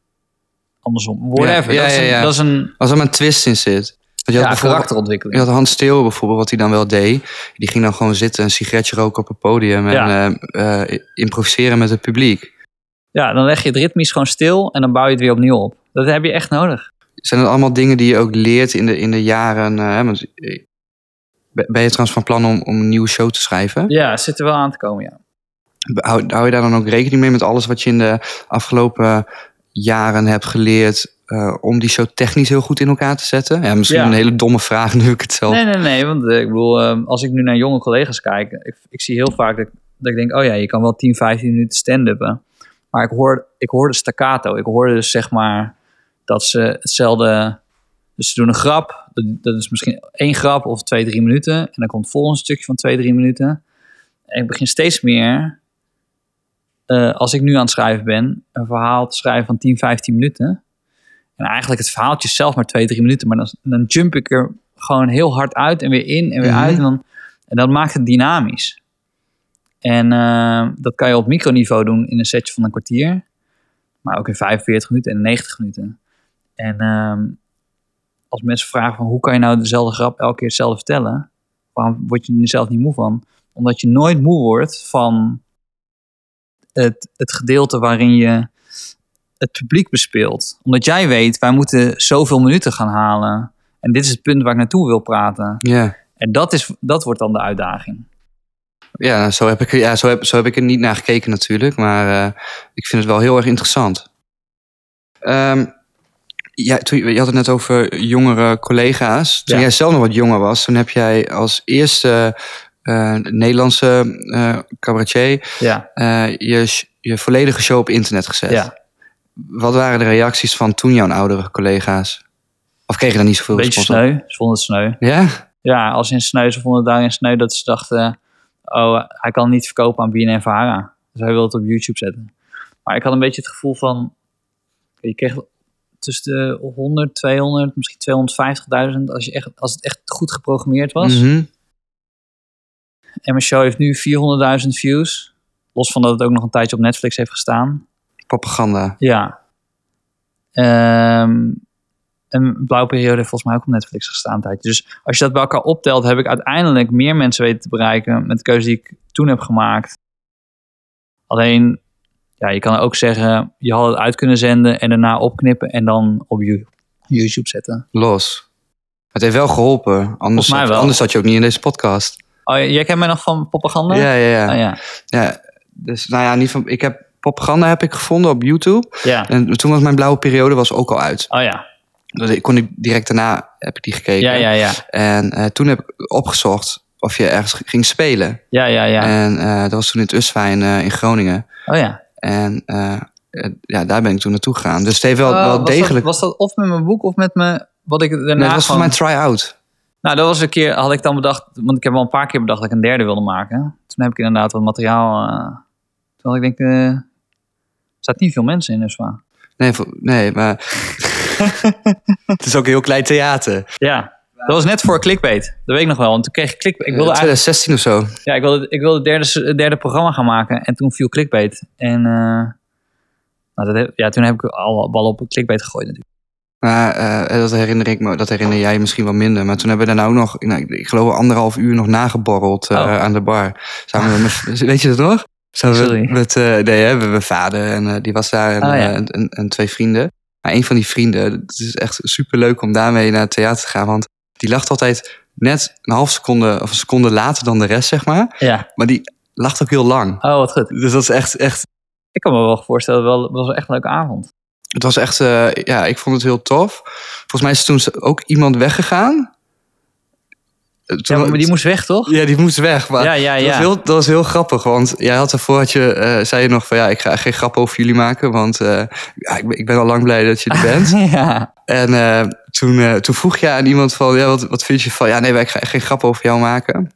[SPEAKER 4] andersom. Whatever.
[SPEAKER 3] Ja, ja,
[SPEAKER 4] dat, is een, dat is een
[SPEAKER 3] als er maar een twist in zit. Want je had
[SPEAKER 4] ja, karakterontwikkeling.
[SPEAKER 3] Je had Hans Steeuwen bijvoorbeeld, wat hij dan wel deed. Die ging dan gewoon zitten, een sigaretje roken op het podium... en eh, eh, improviseren met het publiek.
[SPEAKER 4] Ja, dan leg je het ritmisch gewoon stil en dan bouw je het weer opnieuw op. Dat heb je echt nodig.
[SPEAKER 3] Zijn dat allemaal dingen die je ook leert in de, in de jaren? eh, ben je trouwens van plan om, om een nieuwe show te schrijven?
[SPEAKER 4] Ja, zit er wel aan te komen, ja.
[SPEAKER 3] Hou, hou je daar dan ook rekening mee met alles wat je in de afgelopen jaren hebt geleerd... eh, om die show technisch heel goed in elkaar te zetten? Ja, misschien
[SPEAKER 4] Ja.
[SPEAKER 3] een hele domme vraag nu ik het zelf...
[SPEAKER 4] Nee, nee, nee. Want eh, ik bedoel, eh, als ik nu naar jonge collega's kijk, ik, ik zie heel vaak dat, ik- dat ik denk, oh ja, je kan wel 10, 15 minuten stand-uppen. Maar ik hoor, ik hoor de staccato. Ik hoorde dus zeg maar dat ze hetzelfde. Dus ze doen een grap. Dat, dat is misschien één grap of twee, drie minuten. En dan komt het volgende stukje van twee, drie minuten. En ik begin steeds meer, eh, als ik nu aan het schrijven ben, een verhaal te schrijven van 10, 15 minuten. En eigenlijk het verhaaltje zelf maar twee, drie minuten. Maar dan, dan jump ik er gewoon heel hard uit en weer in en weer
[SPEAKER 3] Mhm.
[SPEAKER 4] uit. En, dan, en dat maakt het dynamisch. En eh, dat kan je op microniveau doen in een setje van een kwartier. Maar ook in 45 minuten en 90 minuten. En ehm, als mensen vragen van hoe kan je nou dezelfde grap elke keer hetzelfde vertellen? Waarom word je er zelf niet moe van? Omdat je nooit moe wordt van het, het gedeelte waarin je het publiek bespeelt. Omdat jij weet, wij moeten zoveel minuten gaan halen. En dit is het punt waar ik naartoe wil praten.
[SPEAKER 3] Ja.
[SPEAKER 4] En dat, is, dat wordt dan de uitdaging.
[SPEAKER 3] Ja, zo heb ik, er- ja zo, heb, zo heb ik er niet naar gekeken natuurlijk. Maar eh, ik vind het wel heel erg interessant. Ehm, ja, toen, je had het net over jongere collega's. Toen
[SPEAKER 4] Ja.
[SPEAKER 3] jij zelf nog wat jonger was, toen heb jij als eerste eh, Nederlandse eh cabaretier
[SPEAKER 4] Ja,
[SPEAKER 3] eh, je, je volledige show op internet gezet.
[SPEAKER 4] ja.
[SPEAKER 3] Wat waren de reacties van toen jouw oudere collega's? Of kreeg je daar niet zoveel
[SPEAKER 4] een beetje sneu. Ze vonden het sneu.
[SPEAKER 3] Ja?
[SPEAKER 4] Ja, als in sneu. Ze vonden het daarin sneu dat ze dachten... oh, hij kan niet verkopen aan BNN Vara. Dus hij wil het op YouTube zetten. Maar ik had een beetje het gevoel van... Je kreeg tussen de 100, 200, misschien 250.000... Als, je echt, als het echt goed geprogrammeerd was.
[SPEAKER 3] Mhm.
[SPEAKER 4] En mijn show heeft nu 400.000 views. Los van dat het ook nog een tijdje op Netflix heeft gestaan.
[SPEAKER 3] Propaganda.
[SPEAKER 4] Ja. Ehm een blauwperiode heeft volgens mij ook op Netflix gestaan een tijdje. Dus als je dat bij elkaar optelt, heb ik uiteindelijk meer mensen weten te bereiken met de keuze die ik toen heb gemaakt. Alleen, ja, je kan ook zeggen, je had het uit kunnen zenden en daarna opknippen en dan op You- YouTube zetten.
[SPEAKER 3] Los. Het heeft wel geholpen. Anders,
[SPEAKER 4] wel.
[SPEAKER 3] anders zat je ook niet in deze podcast.
[SPEAKER 4] Oh, jij kent mij nog van propaganda?
[SPEAKER 3] Ja, ja, ja.
[SPEAKER 4] Oh, ja.
[SPEAKER 3] ja. Dus nou ja, niet van, ik heb propaganda heb ik gevonden op YouTube.
[SPEAKER 4] Ja.
[SPEAKER 3] En toen was mijn blauwe periode was ook al uit.
[SPEAKER 4] Oh ja.
[SPEAKER 3] Dus ik kon ik direct daarna heb ik die gekeken.
[SPEAKER 4] Ja, ja, ja.
[SPEAKER 3] En eh, toen heb ik opgezocht of je ergens ging spelen.
[SPEAKER 4] Ja, ja, ja.
[SPEAKER 3] En eh, dat was toen in het Usfijn eh, in Groningen.
[SPEAKER 4] Oh ja.
[SPEAKER 3] En ja, daar ben ik toen naartoe gegaan. Dus het heeft wel,
[SPEAKER 4] Oh,
[SPEAKER 3] wel
[SPEAKER 4] was
[SPEAKER 3] degelijk...
[SPEAKER 4] Dat, was dat of met mijn boek of met mijn... Wat ik daarna
[SPEAKER 3] Nee, het was
[SPEAKER 4] gewoon-
[SPEAKER 3] volgens mij een try-out.
[SPEAKER 4] Nou, dat was een keer, had ik dan bedacht, want ik heb wel een paar keer bedacht dat ik een derde wilde maken. Toen heb ik inderdaad wat materiaal. eh toen had ik denk, eh, er staat niet veel mensen in, dus waar.
[SPEAKER 3] Nee, nee maar... het is ook een heel klein theater.
[SPEAKER 4] Ja, dat was net voor clickbait. Dat weet ik nog wel. En toen kreeg ik clickbait. Ik wilde
[SPEAKER 3] Eh,
[SPEAKER 4] eigenlijk,
[SPEAKER 3] 2016 of zo.
[SPEAKER 4] ja, ik wilde, ik wilde het derde, derde programma gaan maken. En toen viel clickbait. En eh, nou, dat heb- ja, toen heb ik alle ballen op clickbait gegooid natuurlijk.
[SPEAKER 3] Maar eh, dat herinner ik me, dat herinner jij misschien wel minder. Maar toen hebben we daarna ook nog, nou, ik, geloof anderhalf uur nog nageborreld
[SPEAKER 4] Oh.
[SPEAKER 3] aan de bar. Samen met, weet je dat nog? Samen met-
[SPEAKER 4] Sorry.
[SPEAKER 3] Met, eh, nee, hè, we- mijn vader en die was daar en,
[SPEAKER 4] Oh, ja.
[SPEAKER 3] en, en, en twee vrienden. Maar een van die vrienden, het is echt super leuk om daarmee naar het theater te gaan. Want die lacht altijd net een half seconde of een seconde later dan de rest, zeg maar.
[SPEAKER 4] Ja,
[SPEAKER 3] Maar die lacht ook heel lang.
[SPEAKER 4] oh wat goed.
[SPEAKER 3] Dus dat is echt, echt
[SPEAKER 4] Ik kan me wel voorstellen, wel, het was echt een leuke avond.
[SPEAKER 3] Het was echt, eh, ja, ik vond het heel tof. Volgens mij is toen ook iemand weggegaan. Eh, Toen,
[SPEAKER 4] Ja, maar die moest weg, toch?
[SPEAKER 3] ja, die moest weg. Maar
[SPEAKER 4] Ja, ja,
[SPEAKER 3] Dat, was heel, dat was heel grappig, want jij had ervoor, had je, eh, zei je nog van ja, ik ga geen grap over jullie maken, want ja, ik, ben, ik ben al lang blij dat je er bent.
[SPEAKER 4] ja.
[SPEAKER 3] en toen, toen vroeg je aan iemand van, ja, wat, wat vind je van, ja, nee, maar ik ga echt geen grap over jou maken.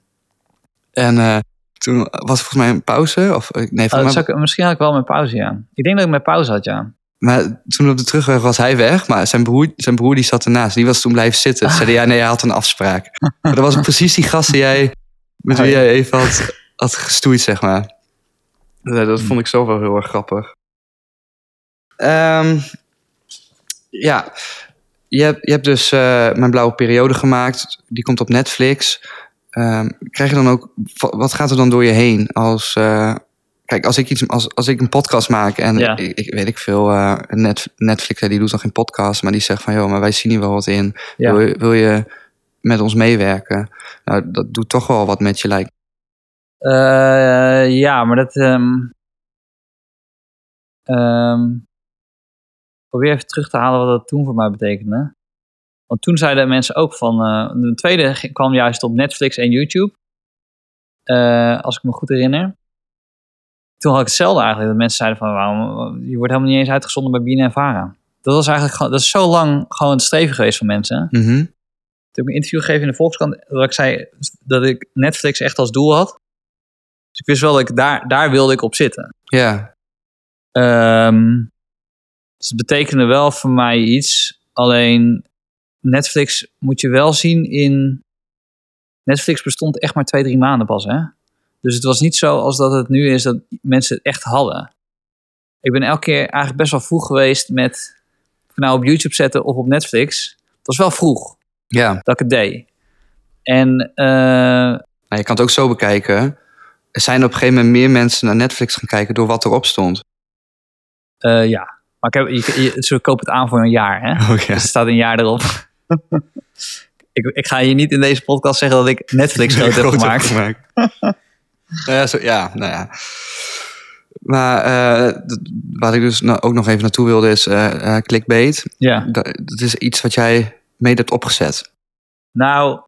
[SPEAKER 3] En toen was volgens mij een pauze, of nee,
[SPEAKER 4] Oh,
[SPEAKER 3] mij,
[SPEAKER 4] ik- misschien had ik wel mijn pauze, ja. Ik denk dat ik mijn pauze had, ja.
[SPEAKER 3] Maar toen op de terugweg was hij weg. Maar zijn broer, zijn broer die zat ernaast. Die was toen blijven zitten. Ze zeiden ja, nee, hij had een afspraak. Maar dat was precies die gast die jij, met wie jij even had, had gestoeid, zeg maar. Dat vond ik zo wel heel erg grappig. Ehm, ja, je hebt, je hebt dus eh, Mijn Blauwe Periode gemaakt. Die komt op Netflix. Ehm, krijg je dan ook... Wat gaat er dan door je heen als... eh, Kijk, als ik, iets, als, als ik een podcast maak en
[SPEAKER 4] Ja.
[SPEAKER 3] ik, ik weet ik veel, eh, Net, Netflix die doet dan geen podcast, maar die zegt van, joh, maar wij zien hier wel wat in.
[SPEAKER 4] Ja.
[SPEAKER 3] Wil, je, wil je met ons meewerken? Nou, dat doet toch wel wat met je lijkt.
[SPEAKER 4] Eh, ja, maar dat... ehm, ehm, probeer even terug te halen wat dat toen voor mij betekende. Want toen zeiden mensen ook van... eh, de tweede kwam juist op Netflix en YouTube. Eh, als ik me goed herinner. Toen had ik hetzelfde eigenlijk. Dat mensen zeiden van... Waarom, je wordt helemaal niet eens uitgezonden bij BNN Vara. Dat was eigenlijk gewoon... Dat is zo lang gewoon het streven geweest van mensen.
[SPEAKER 3] Mhm.
[SPEAKER 4] Toen heb ik een interview gegeven in de Volkskrant. Dat ik zei dat ik Netflix echt als doel had. Dus ik wist wel dat ik daar, daar wilde ik op zitten.
[SPEAKER 3] Ja,
[SPEAKER 4] Ehm, dus het betekende wel voor mij iets. Alleen Netflix moet je wel zien in... Netflix bestond echt maar twee, drie maanden pas, hè? Dus het was niet zo als dat het nu is dat mensen het echt hadden. Ik ben elke keer eigenlijk best wel vroeg geweest met... Nou op YouTube zetten of op Netflix. Het was wel vroeg
[SPEAKER 3] ja.
[SPEAKER 4] dat ik het deed. En eh,
[SPEAKER 3] Nou, je kan het ook zo bekijken. Er zijn op een gegeven moment meer mensen naar Netflix gaan kijken door wat erop stond.
[SPEAKER 4] eh, ja, maar ik heb, je, je, ze kopen het aan voor een jaar, hè?
[SPEAKER 3] Oh
[SPEAKER 4] Dus er staat een jaar erop. ik, ik ga je niet in deze podcast zeggen dat ik Netflix groot heb gemaakt.
[SPEAKER 3] nou ja, zo, ja, nou ja. Maar wat ik dus nou ook nog even naartoe wilde is eh, clickbait.
[SPEAKER 4] Ja,
[SPEAKER 3] Dat, dat is iets wat jij mee hebt opgezet.
[SPEAKER 4] nou...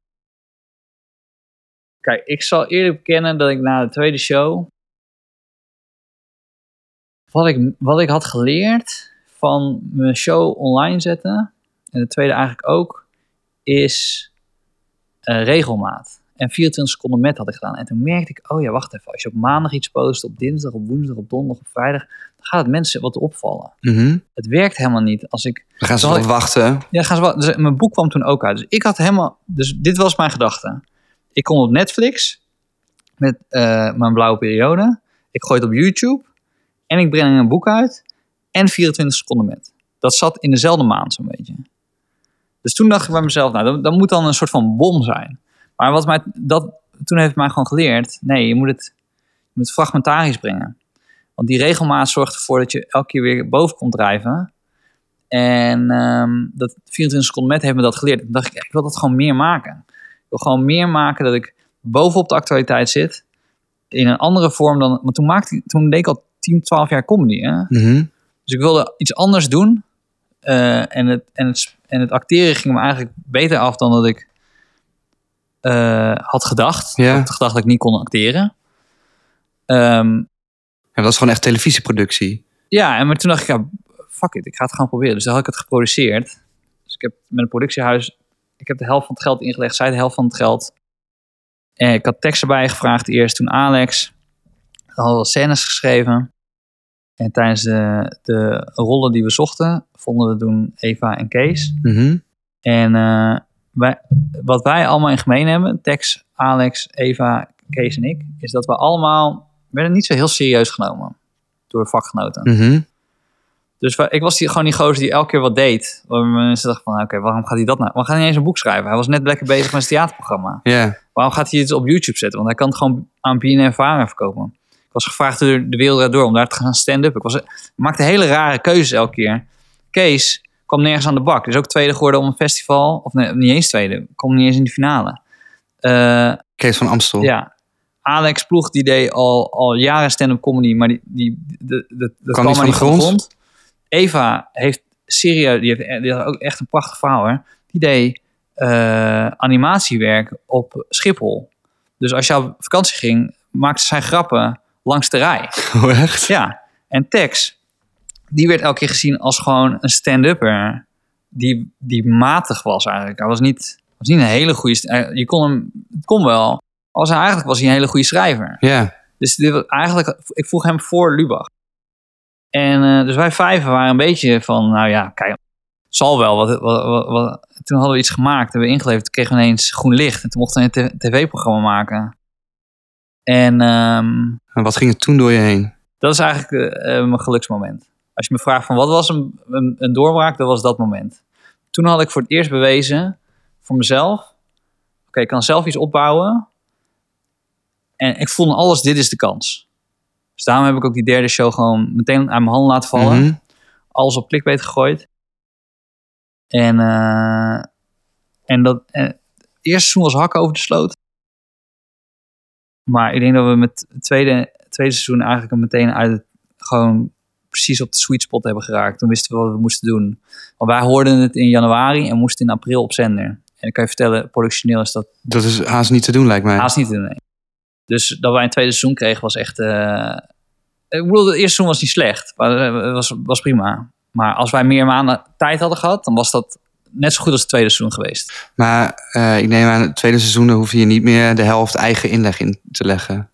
[SPEAKER 4] Kijk, ik zal eerlijk bekennen dat ik na de tweede show... Wat ik, wat ik had geleerd van mijn show online zetten... en de tweede eigenlijk ook... is regelmaat. En 24 seconden met had ik gedaan. En toen merkte ik, oh ja, wacht even. Als je op maandag iets post, op dinsdag, op woensdag, op donderdag, op vrijdag... dan gaat het mensen wat opvallen.
[SPEAKER 3] Mhm.
[SPEAKER 4] Het werkt helemaal niet als ik
[SPEAKER 3] Dan gaan ze
[SPEAKER 4] ik-
[SPEAKER 3] wachten.
[SPEAKER 4] ja, gaan ze wel. Dus mijn boek kwam toen ook uit. Dus ik had helemaal. Dus dit was mijn gedachte. Ik kom op Netflix met eh, mijn blauwe periode. Ik gooi het op YouTube. En ik breng een boek uit. En 24 seconden met. Dat zat in dezelfde maand zo'n beetje. Dus toen dacht ik bij mezelf, nou, dat, dat moet dan een soort van bom zijn. Maar wat mij, dat, toen heeft het mij gewoon geleerd, nee, je moet het, je moet het fragmentarisch brengen. Want die regelmaat zorgt ervoor dat je elke keer weer boven komt drijven. En ehm, dat 24 seconden met heeft me dat geleerd. Toen dacht ik, ik wil dat gewoon meer maken. Ik wil gewoon meer maken dat ik bovenop de actualiteit zit. In een andere vorm dan... Maar toen, maakte, toen deed ik al 10, 12 jaar comedy. Hè?
[SPEAKER 3] Mhm.
[SPEAKER 4] Dus ik wilde iets anders doen. Eh, en, het, en, het, en het acteren ging me eigenlijk beter af dan dat ik eh, had gedacht.
[SPEAKER 3] Ja.
[SPEAKER 4] Ik had gedacht dat ik niet kon acteren. Ehm,
[SPEAKER 3] Ja, dat is gewoon echt televisieproductie.
[SPEAKER 4] ja, en maar toen dacht ik, ja, fuck it, ik ga het gewoon proberen. Dus dan had ik het geproduceerd. Dus ik heb met een productiehuis, ik heb de helft van het geld ingelegd, zij de helft van het geld. En ik had teksten bij gevraagd eerst, toen Alex. Dan hadden we scènes geschreven. En tijdens de, de rollen die we zochten, vonden we toen Eva en Kees.
[SPEAKER 3] Mhm.
[SPEAKER 4] En eh, wij, wat wij allemaal in gemeen hebben, Tex, Alex, Eva, Kees en ik, is dat we allemaal werden niet zo heel serieus genomen door vakgenoten.
[SPEAKER 3] Mhm.
[SPEAKER 4] Dus ik was die, gewoon die gozer die elke keer wat deed. Waar mensen dachten van, oké, waarom gaat hij dat nou? Waarom gaat hij eens een boek schrijven? Hij was net lekker bezig met zijn theaterprogramma. Waarom gaat hij het op YouTube zetten? Want hij kan het gewoon aan Vara verkopen. Ik was gevraagd door de wereld door om daar te gaan stand-up. Ik, was, ik maakte hele rare keuzes elke keer. Kees kwam nergens aan de bak. Is ook tweede geworden op een festival. Of nee, niet eens tweede. Kwam niet eens in de finale. Eh,
[SPEAKER 3] Kees van Amstel.
[SPEAKER 4] ja. Alex Ploeg die deed al, al jaren stand-up comedy, maar die, die, de, de, dat
[SPEAKER 3] Kwam
[SPEAKER 4] kwam
[SPEAKER 3] niet
[SPEAKER 4] maar
[SPEAKER 3] van
[SPEAKER 4] niet
[SPEAKER 3] de
[SPEAKER 4] van de
[SPEAKER 3] grond?
[SPEAKER 4] grond. Eva heeft serieus, die heeft, die ook echt een prachtig verhaal hoor. Die deed eh, animatiewerk op Schiphol. Dus als je op vakantie ging, maakte zij grappen langs de rij.
[SPEAKER 3] Oh, echt?
[SPEAKER 4] Ja, en Tex, die werd elke keer gezien als gewoon een stand-upper die, die matig was eigenlijk. Hij was niet, was niet een hele goede... eh, Je kon hem, het kon wel. Als hij eigenlijk was hij een hele goede schrijver.
[SPEAKER 3] Ja.
[SPEAKER 4] Dus dit, was eigenlijk, ik vroeg hem voor Lubach. En eh, dus wij vijven waren een beetje van, nou ja, kijk, zal wel. Wat, wat, wat, wat- Toen hadden we iets gemaakt, hebben we ingeleverd, toen kregen we ineens groen licht. En toen mochten we een tv-programma maken. En ehm,
[SPEAKER 3] En wat ging er toen door je heen?
[SPEAKER 4] dat is eigenlijk eh, mijn geluksmoment. Als je me vraagt van wat was een, een, een doorbraak, dat was dat moment. Toen had ik voor het eerst bewezen voor mezelf. Oké, ik kan zelf iets opbouwen. En ik voelde alles, dit is de kans. Dus daarom heb ik ook die derde show gewoon meteen aan mijn handen laten vallen.
[SPEAKER 3] Mhm.
[SPEAKER 4] Alles op clickbait gegooid. En, eh, en dat en het eerste seizoen was hakken over de sloot. Maar ik denk dat we met het tweede, tweede seizoen eigenlijk meteen uit het, gewoon precies op de sweet spot hebben geraakt. Toen wisten we wat we moesten doen. Want wij hoorden het in januari en moesten in april op zender. En ik kan je vertellen, productioneel is dat
[SPEAKER 3] Dat is haast niet te doen, lijkt mij.
[SPEAKER 4] haast niet te doen. nee. Dus dat wij een tweede seizoen kregen was echt... eh, ik bedoel, het eerste seizoen was niet slecht. Maar, eh, was, was prima. Maar als wij meer maanden tijd hadden gehad, dan was dat net zo goed als het tweede seizoen geweest.
[SPEAKER 3] Maar eh, ik neem aan, het tweede seizoen dan hoef je niet meer de helft eigen inleg in te leggen.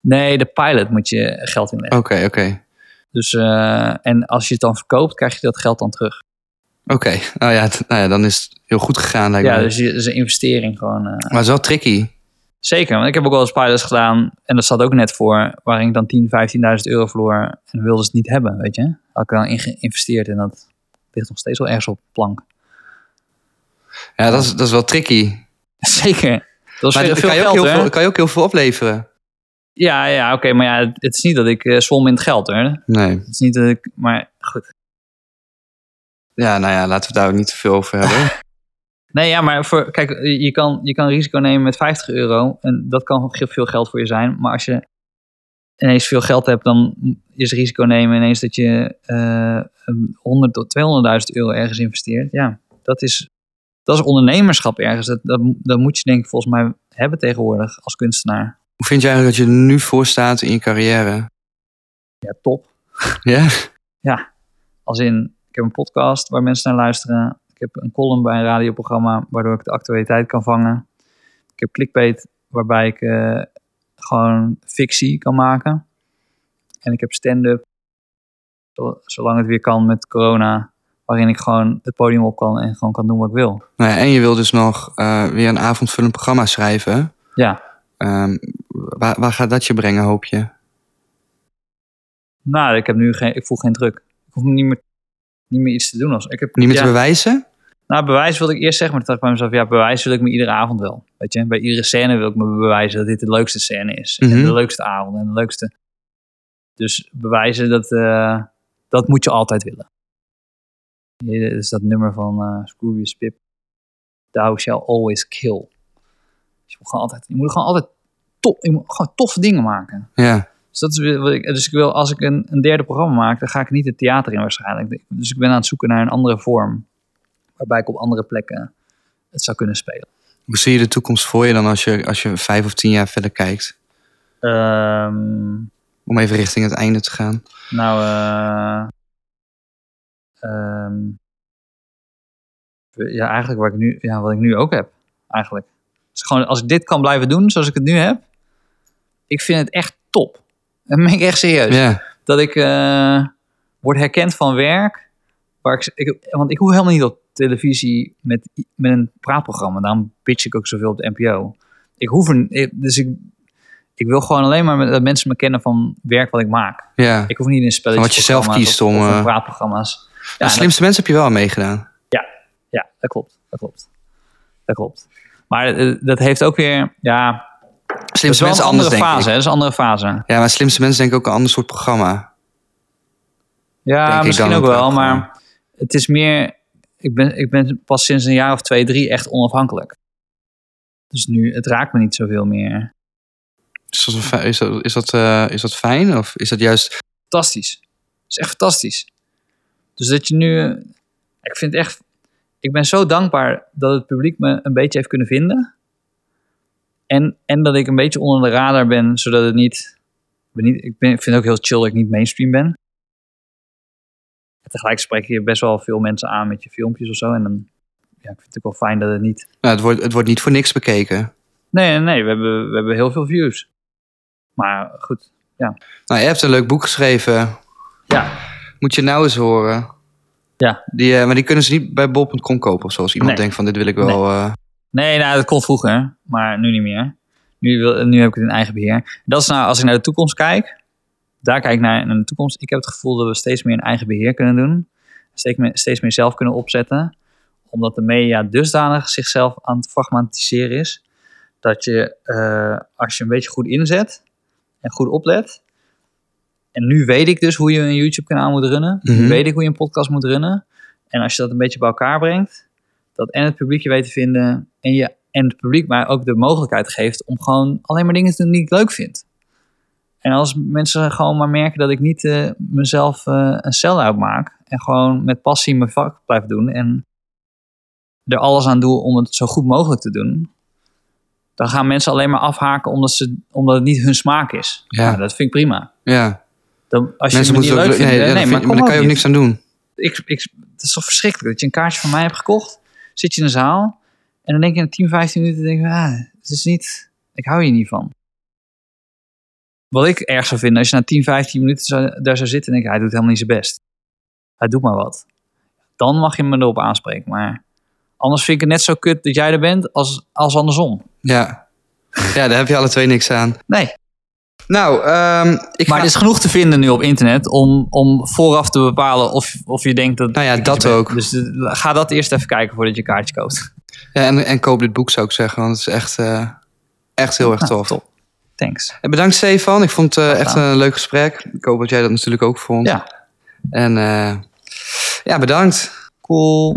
[SPEAKER 4] Nee, de pilot moet je geld inleggen.
[SPEAKER 3] Oké, oké.
[SPEAKER 4] Dus, eh, en als je het dan verkoopt, krijg je dat geld dan terug.
[SPEAKER 3] Oké, nou, ja, nou ja, dan is het heel goed gegaan, lijkt
[SPEAKER 4] Ja,
[SPEAKER 3] me.
[SPEAKER 4] dus je, dus een investering gewoon. eh.
[SPEAKER 3] Maar het is wel tricky.
[SPEAKER 4] Zeker, want ik heb ook wel eens pilots gedaan. En dat zat ook net voor, waarin ik dan 10, 15.000 euro verloor. En wilde ze het niet hebben, weet je. Had ik dan in geïnvesteerd en dat ligt nog steeds wel ergens op plank.
[SPEAKER 3] Ja, dat is, dat is wel tricky.
[SPEAKER 4] Zeker. Dat
[SPEAKER 3] Maar
[SPEAKER 4] veel,
[SPEAKER 3] kan je, ook heel veel, kan je ook heel veel opleveren.
[SPEAKER 4] Ja, ja oké, maar ja, het, het is niet dat ik eh zwom in het geld, hoor. Het
[SPEAKER 3] Nee.
[SPEAKER 4] is niet dat ik, maar goed.
[SPEAKER 3] Ja, nou ja, laten we het daar ook niet te veel over hebben.
[SPEAKER 4] Nee, ja, maar voor, kijk, je kan, je kan risico nemen met 50 euro. En dat kan veel geld voor je zijn. Maar als je ineens veel geld hebt, dan is risico nemen ineens dat je eh 100 tot 200.000 euro ergens investeert. Ja, dat is, dat is ondernemerschap ergens. Dat, dat, dat moet je denk ik volgens mij hebben tegenwoordig als kunstenaar.
[SPEAKER 3] Hoe vind je eigenlijk dat je er nu voor staat in je carrière?
[SPEAKER 4] Ja, top.
[SPEAKER 3] Ja?
[SPEAKER 4] Als in, ik heb een podcast waar mensen naar luisteren. Ik heb een column bij een radioprogramma waardoor ik de actualiteit kan vangen. Ik heb clickbait waarbij ik eh, gewoon fictie kan maken. En ik heb stand-up, zo- zolang het weer kan met corona, waarin ik gewoon het podium op kan en gewoon kan doen wat ik wil.
[SPEAKER 3] Nou ja, en je wil dus nog eh, weer een avondvullend programma schrijven.
[SPEAKER 4] Ja,
[SPEAKER 3] Ehm, waar, waar gaat dat je brengen, hoop je?
[SPEAKER 4] nou, ik heb nu geen, ik voel geen druk. Ik hoef niet meer, niet meer iets te doen. Als, ik heb,
[SPEAKER 3] Niet meer
[SPEAKER 4] ja,
[SPEAKER 3] te bewijzen?
[SPEAKER 4] Nou, bewijs wilde ik eerst zeggen, maar toen dacht ik bij mezelf, ja, bewijs wil ik me iedere avond wel. Weet je, bij iedere scène wil ik me bewijzen dat dit de leukste scène is. En
[SPEAKER 3] Mhm.
[SPEAKER 4] de leukste avond en de leukste. Dus bewijzen, dat, eh, dat moet je altijd willen. Dit is dat nummer van eh Scroobius Pip. Thou shall always kill. Moet gewoon altijd, je moet gewoon altijd tof, je moet gewoon toffe dingen maken.
[SPEAKER 3] Ja.
[SPEAKER 4] Dus dat is weer wat ik. Dus ik wil, als ik een, een derde programma maak, dan ga ik niet het theater in waarschijnlijk. Dus ik ben aan het zoeken naar een andere vorm. Waarbij ik op andere plekken het zou kunnen spelen.
[SPEAKER 3] Hoe zie je de toekomst voor je dan als je, als je vijf of tien jaar verder kijkt?
[SPEAKER 4] Ehm,
[SPEAKER 3] Om even richting het einde te gaan.
[SPEAKER 4] nou, eh, ehm, ja, eigenlijk wat ik, nu, ja, wat ik nu ook heb. Eigenlijk. Dus gewoon, als ik dit kan blijven doen zoals ik het nu heb. Ik vind het echt top. En ben ik echt serieus.
[SPEAKER 3] Ja.
[SPEAKER 4] dat ik eh, word herkend van werk. Waar ik, ik, want ik hoef helemaal niet op televisie met, met een praatprogramma. Daarom pitch ik ook zoveel op de NPO. Ik hoef ik- dus ik, ik wil gewoon alleen maar dat mensen me kennen van werk wat ik maak.
[SPEAKER 3] ja.
[SPEAKER 4] Ik hoef niet in spelletjes.
[SPEAKER 3] Wat je zelf kiest
[SPEAKER 4] of,
[SPEAKER 3] om,
[SPEAKER 4] of in
[SPEAKER 3] eh,
[SPEAKER 4] praatprogramma's. Ja,
[SPEAKER 3] de slimste mensen heb je wel aan meegedaan.
[SPEAKER 4] dat, ja, dat klopt. Dat klopt. Dat klopt. Maar eh, dat heeft ook weer, ja,
[SPEAKER 3] Slimste mensen
[SPEAKER 4] een andere
[SPEAKER 3] denk
[SPEAKER 4] fase. hè, Dat is een andere fase.
[SPEAKER 3] Ja, maar slimste mensen denken ook een ander soort programma.
[SPEAKER 4] Ja,
[SPEAKER 3] denk
[SPEAKER 4] misschien ook wel, maar het is meer. Ik ben, ik ben pas sinds een jaar of twee, drie echt onafhankelijk. Dus nu, het raakt me niet zoveel meer.
[SPEAKER 3] Is dat, is dat, is dat, eh, is dat fijn? Of is dat juist...
[SPEAKER 4] Fantastisch. Het is echt fantastisch. Dus dat je nu. Ik vind echt. Ik ben zo dankbaar dat het publiek me een beetje heeft kunnen vinden. En, en dat ik een beetje onder de radar ben, zodat het niet. Ik, ben niet, ik ben, ik vind het ook heel chill dat ik niet mainstream ben. En tegelijk spreek je best wel veel mensen aan met je filmpjes of zo. En dan. Ja, ik vind het ook wel fijn dat het niet.
[SPEAKER 3] Nou, het, wordt, het wordt niet voor niks bekeken.
[SPEAKER 4] Nee, nee, nee. We hebben, we hebben heel veel views. Maar goed.
[SPEAKER 3] Nou, je hebt een leuk boek geschreven.
[SPEAKER 4] Ja,
[SPEAKER 3] Moet je nou eens horen.
[SPEAKER 4] Ja.
[SPEAKER 3] Die, eh, maar die kunnen ze niet bij bol.com kopen of zo. Als iemand
[SPEAKER 4] Nee.
[SPEAKER 3] denkt van dit wil ik wel... eh,
[SPEAKER 4] Nee, nou, dat kon vroeger, maar nu niet meer. Nu, wil, nu heb ik het in eigen beheer. Dat is nou, als ik naar de toekomst kijk, daar kijk ik naar, naar de toekomst. Ik heb het gevoel dat we steeds meer in eigen beheer kunnen doen. Steeds meer, steeds meer zelf kunnen opzetten. Omdat de media dusdanig zichzelf aan het fragmentiseren is. Dat je, eh, als je een beetje goed inzet en goed oplet. En nu weet ik dus hoe je een YouTube kanaal moet runnen. Nu
[SPEAKER 3] Mhm.
[SPEAKER 4] weet ik hoe je een podcast moet runnen. En als je dat een beetje bij elkaar brengt dat en het publiek je weet te vinden en, je, en het publiek mij ook de mogelijkheid geeft om gewoon alleen maar dingen te doen die ik leuk vind. En als mensen gewoon maar merken dat ik niet eh, mezelf eh, een sell-out maak en gewoon met passie mijn vak blijf doen en er alles aan doe om het zo goed mogelijk te doen, dan gaan mensen alleen maar afhaken omdat, ze, omdat het niet hun smaak is.
[SPEAKER 3] Ja.
[SPEAKER 4] Nou, dat vind ik prima.
[SPEAKER 3] ja.
[SPEAKER 4] Dan, als je
[SPEAKER 3] Mensen
[SPEAKER 4] het niet leuk
[SPEAKER 3] Nee, ja, dat
[SPEAKER 4] nee,
[SPEAKER 3] vind-
[SPEAKER 4] maar
[SPEAKER 3] daar kan je ook niks aan doen.
[SPEAKER 4] ik, ik, het is toch verschrikkelijk dat je een kaartje van mij hebt gekocht. Zit je in een zaal en dan denk je na 10, 15 minuten, denk je, ah, het is niet, ik hou hier niet van. Wat ik erg zou vinden, als je na 10, 15 minuten zou, daar zou zitten en denk je, hij doet helemaal niet zijn best. Hij doet maar wat. Dan mag je me erop aanspreken, maar anders vind ik het net zo kut dat jij er bent als, als andersom.
[SPEAKER 3] Ja. ja, daar heb je alle twee niks aan.
[SPEAKER 4] Nee,
[SPEAKER 3] Nou, ehm, ik
[SPEAKER 4] maar
[SPEAKER 3] ga-
[SPEAKER 4] er is genoeg te vinden nu op internet om, om vooraf te bepalen of, of je denkt dat...
[SPEAKER 3] Nou ja, dat ook.
[SPEAKER 4] Dus eh, ga dat eerst even kijken voordat je kaartje koopt.
[SPEAKER 3] Ja, en, en koop dit boek zou ik zeggen, want het is echt, eh, echt heel erg
[SPEAKER 4] Nou,
[SPEAKER 3] tof.
[SPEAKER 4] top. Thanks.
[SPEAKER 3] En bedankt Stefan, ik vond het eh, echt een leuk gesprek. Ik hoop dat jij dat natuurlijk ook vond.
[SPEAKER 4] Ja.
[SPEAKER 3] En eh, ja, bedankt.
[SPEAKER 4] Cool.